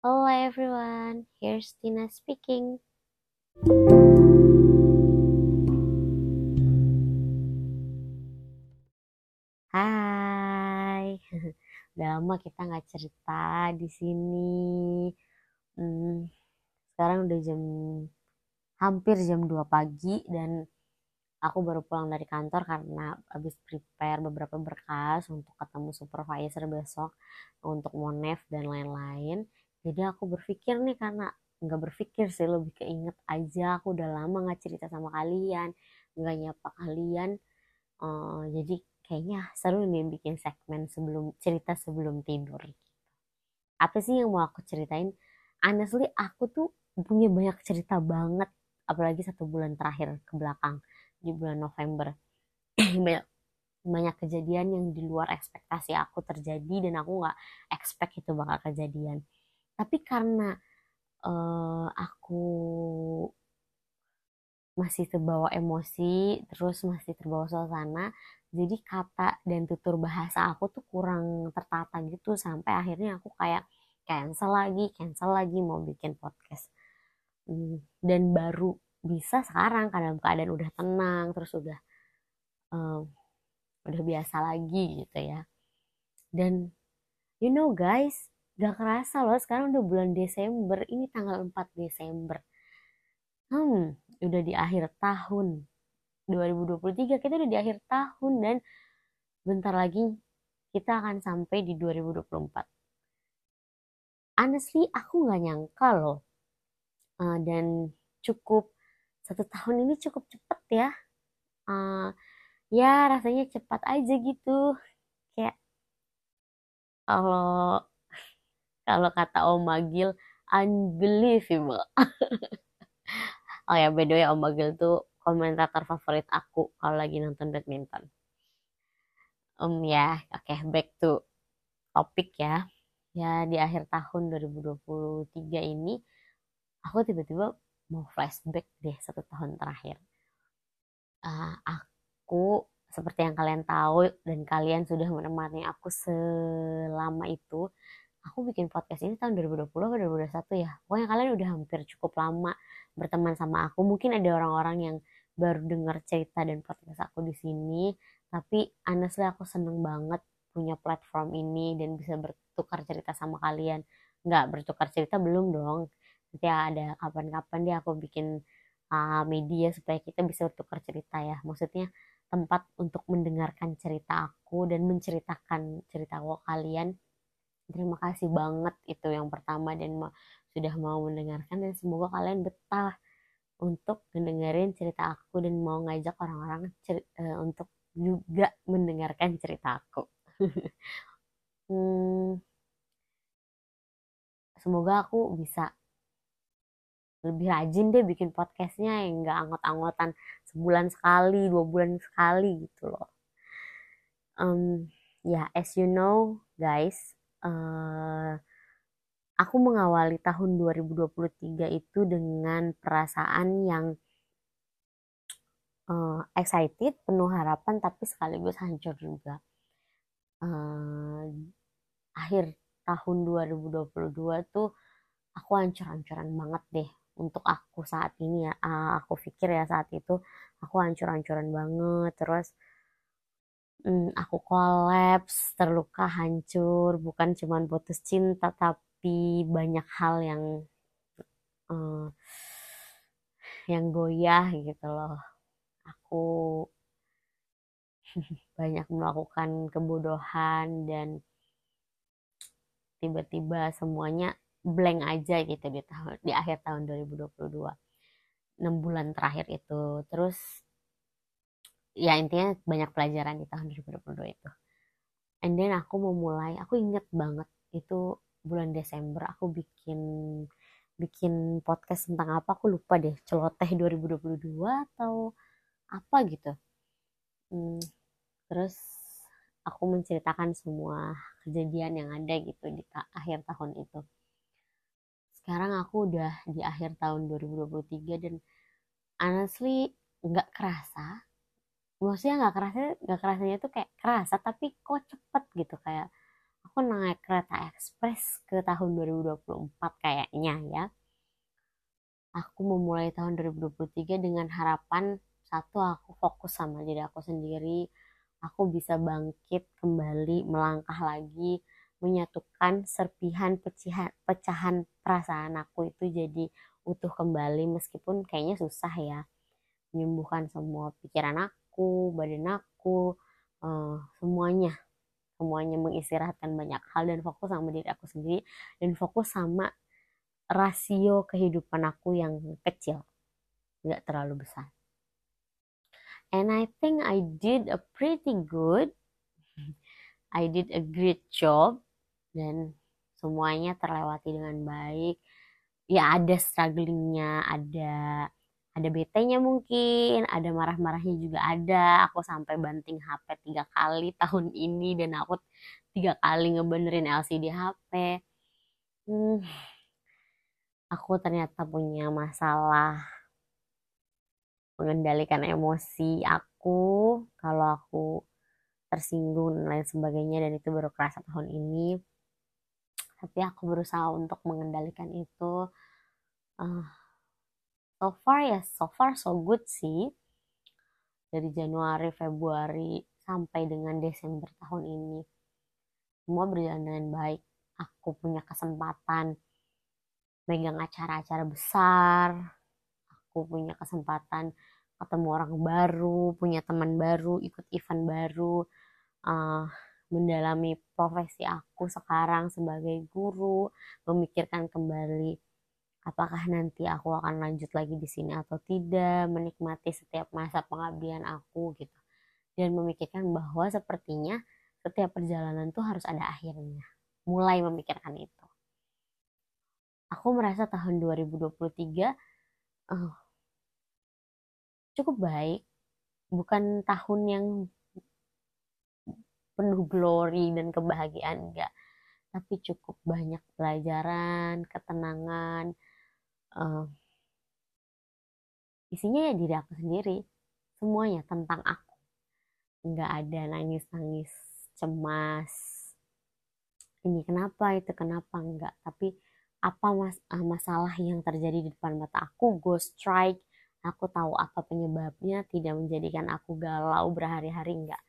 Hello everyone, here's Tina speaking. Hai, udah lama kita nggak cerita di sini. Hmm, sekarang udah jam hampir jam 2 pagi dan aku baru pulang dari kantor karena habis prepare beberapa berkas untuk ketemu supervisor besok untuk monev dan lain-lain. Jadi aku berpikir nih karena nggak berpikir sih lebih keinget aja aku udah lama nggak cerita sama kalian, nggak nyapa kalian. Uh, jadi kayaknya seru nih bikin segmen sebelum cerita sebelum tidur. Apa sih yang mau aku ceritain? Honestly aku tuh punya banyak cerita banget apalagi satu bulan terakhir ke belakang di bulan November banyak banyak kejadian yang di luar ekspektasi aku terjadi dan aku nggak expect itu bakal kejadian tapi karena uh, aku masih terbawa emosi terus masih terbawa suasana jadi kata dan tutur bahasa aku tuh kurang tertata gitu sampai akhirnya aku kayak cancel lagi cancel lagi mau bikin podcast. Hmm, dan baru bisa sekarang karena keadaan udah tenang terus udah um, udah biasa lagi gitu ya. Dan you know guys gak kerasa loh sekarang udah bulan Desember. Ini tanggal 4 Desember. Hmm udah di akhir tahun. 2023 kita udah di akhir tahun dan bentar lagi kita akan sampai di 2024 honestly aku nggak nyangka loh. Uh, dan cukup satu tahun ini cukup cepet ya. Uh, ya rasanya cepat aja gitu. Kayak kalau kalau kata Om Magil unbelievable. Oh ya by the way Om Magil tuh komentator favorit aku kalau lagi nonton badminton. Um ya oke okay, back to topik ya. Ya di akhir tahun 2023 ini aku tiba-tiba mau flashback deh satu tahun terakhir. Uh, aku seperti yang kalian tahu dan kalian sudah menemani aku selama itu, aku bikin podcast ini tahun 2020 atau 2021 ya. Pokoknya kalian udah hampir cukup lama berteman sama aku. Mungkin ada orang-orang yang baru dengar cerita dan podcast aku di sini, tapi honestly aku seneng banget punya platform ini dan bisa bertukar cerita sama kalian. Nggak bertukar cerita belum dong, nanti ada kapan-kapan dia aku bikin uh, media supaya kita bisa bertukar cerita ya maksudnya tempat untuk mendengarkan cerita aku dan menceritakan cerita aku kalian terima kasih banget itu yang pertama dan ma sudah mau mendengarkan dan semoga kalian betah untuk mendengarin cerita aku dan mau ngajak orang-orang uh, untuk juga mendengarkan cerita aku. Hmm, semoga aku bisa lebih rajin deh bikin podcastnya yang nggak anggot-anggotan sebulan sekali dua bulan sekali gitu loh. Um, ya yeah, as you know guys uh, aku mengawali tahun 2023 itu dengan perasaan yang uh, excited penuh harapan tapi sekaligus hancur juga. Uh, akhir tahun 2022 tuh aku hancur-hancuran banget deh untuk aku saat ini ya. Aku pikir ya saat itu aku hancur-hancuran banget terus hmm, aku kolaps terluka hancur. Bukan cuma putus cinta tapi banyak hal yang uh, yang goyah gitu loh. Aku banyak melakukan kebodohan dan tiba-tiba semuanya blank aja gitu di tahun di akhir tahun 2022 enam bulan terakhir itu. Terus ya intinya banyak pelajaran di tahun 2022 itu. And then aku mau mulai aku inget banget itu bulan Desember aku bikin bikin podcast tentang apa aku lupa deh celoteh 2022 atau apa gitu. Hmm, terus aku menceritakan semua kejadian yang ada gitu di ta akhir tahun itu. Sekarang aku udah di akhir tahun 2023 dan honestly nggak kerasa maksudnya nggak kerasa nggak kerasanya tuh kayak kerasa tapi kok cepet gitu. Kayak aku naik kereta ekspres ke tahun 2024 kayaknya ya. Aku memulai tahun 2023 dengan harapan satu aku fokus sama diri aku sendiri. Aku bisa bangkit kembali melangkah lagi menyatukan serpihan pecahan, pecahan perasaan aku itu jadi utuh kembali meskipun kayaknya susah ya. Menyembuhkan semua pikiran aku badan aku uh, semuanya. Semuanya mengistirahatkan banyak hal dan fokus sama diri aku sendiri dan fokus sama rasio kehidupan aku yang kecil nggak terlalu besar. And I think I did a pretty good. I did a great job dan semuanya terlewati dengan baik. Ya ada strugglingnya ada ada BT-nya mungkin, ada marah-marahnya juga ada. Aku sampai banting HP tiga kali tahun ini dan aku tiga kali ngebenerin LCD HP. Hmm, aku ternyata punya masalah mengendalikan emosi aku kalau aku tersinggung dan lain sebagainya dan itu baru kerasa tahun ini tapi aku berusaha untuk mengendalikan itu uh, so far ya so far so good sih. Dari Januari Februari sampai dengan Desember tahun ini. Semua berjalan dengan baik. Aku punya kesempatan megang acara-acara besar. Aku punya kesempatan ketemu orang baru punya teman baru ikut event baru. Uh, mendalami profesi aku sekarang sebagai guru memikirkan kembali apakah nanti aku akan lanjut lagi di sini atau tidak, menikmati setiap masa pengabdian aku gitu. Dan memikirkan bahwa sepertinya setiap perjalanan tuh harus ada akhirnya. Mulai memikirkan itu. Aku merasa tahun 2023 uh, eh, cukup baik. Bukan tahun yang penuh glory dan kebahagiaan enggak tapi cukup banyak pelajaran, ketenangan, uh, isinya ya diri aku sendiri semuanya tentang aku. Nggak ada nangis-nangis cemas ini kenapa itu kenapa enggak tapi apa mas uh, masalah yang terjadi di depan mata aku go strike aku tahu apa penyebabnya tidak menjadikan aku galau berhari-hari enggak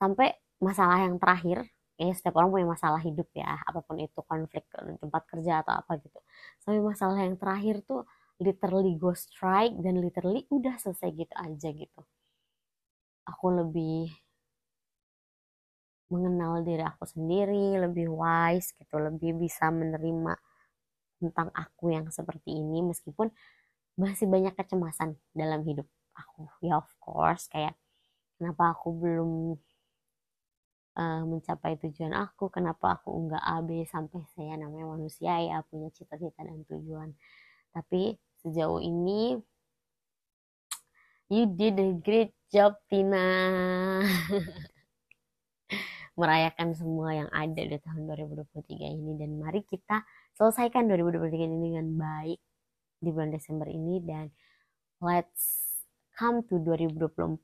sampai masalah yang terakhir ya setiap orang punya masalah hidup ya apa pun itu konflik tempat kerja atau apa gitu. Sampai masalah yang terakhir tuh literally go strike dan literally udah selesai gitu aja gitu. Aku lebih mengenal diri aku sendiri lebih wise gitu lebih bisa menerima tentang aku yang seperti ini meskipun masih banyak kecemasan dalam hidup aku. Ya of course kayak kenapa aku belum uh, mencapai tujuan aku kenapa aku enggak A sampai saya namanya manusia ya punya cita-cita dan tujuan. Tapi sejauh ini you did a great job Tina. Merayakan semua yang ada di tahun 2023 ini. Dan mari kita selesaikan 2023 ini dengan baik di bulan Desember ini. Dan let's come to 2024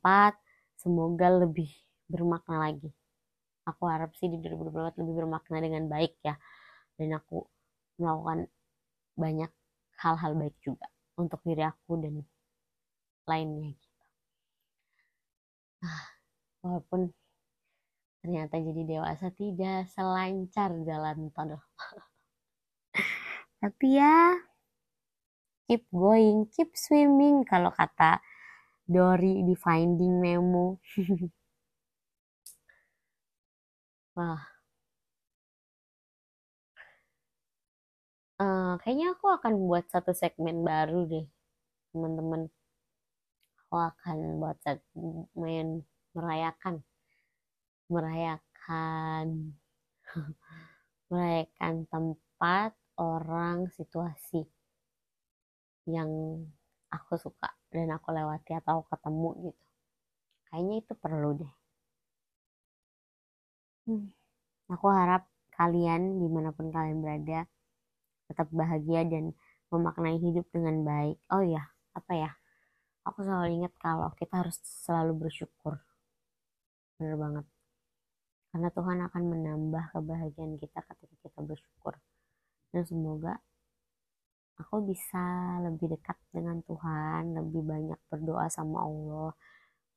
semoga lebih bermakna lagi aku harap sih di 2024 lebih bermakna dengan baik ya dan aku melakukan banyak hal-hal baik juga untuk diri aku dan lainnya gitu. Ah, walaupun ternyata jadi dewasa tidak selancar jalan tol. Tapi ya keep going, keep swimming kalau kata Dory di Finding Nemo. Wah. Uh, kayaknya aku akan buat satu segmen baru deh, teman-teman. Aku akan buat segmen merayakan, merayakan, merayakan tempat, orang, situasi yang aku suka dan aku lewati atau ketemu gitu. Kayaknya itu perlu deh. Hmm. Aku harap kalian di mana pun kalian berada tetap bahagia dan memaknai hidup dengan baik. Oh ya, apa ya? Aku selalu ingat kalau kita harus selalu bersyukur. Bener banget. karena Tuhan akan menambah kebahagiaan kita ketika kita bersyukur dan semoga aku bisa lebih dekat dengan Tuhan lebih banyak berdoa sama Allah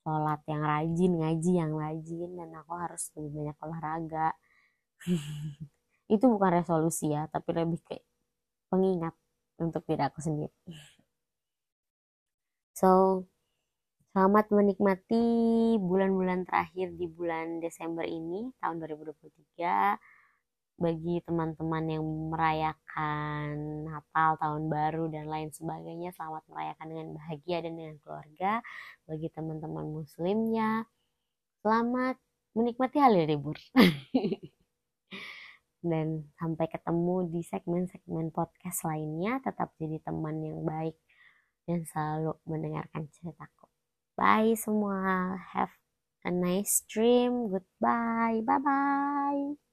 sholat yang rajin ngaji yang rajin dan aku harus lebih banyak olahraga itu bukan resolusi ya tapi lebih kayak pengingat untuk diri aku sendiri so Selamat menikmati bulan-bulan terakhir di bulan Desember ini, tahun 2023. Bagi teman-teman yang merayakan Natal, Tahun Baru, dan lain sebagainya, selamat merayakan dengan bahagia dan dengan keluarga. Bagi teman-teman muslimnya, selamat menikmati hari libur. dan sampai ketemu di segmen-segmen podcast lainnya. Tetap jadi teman yang baik dan selalu mendengarkan ceritaku. Bye semua. Have a nice dream. Goodbye. Bye bye.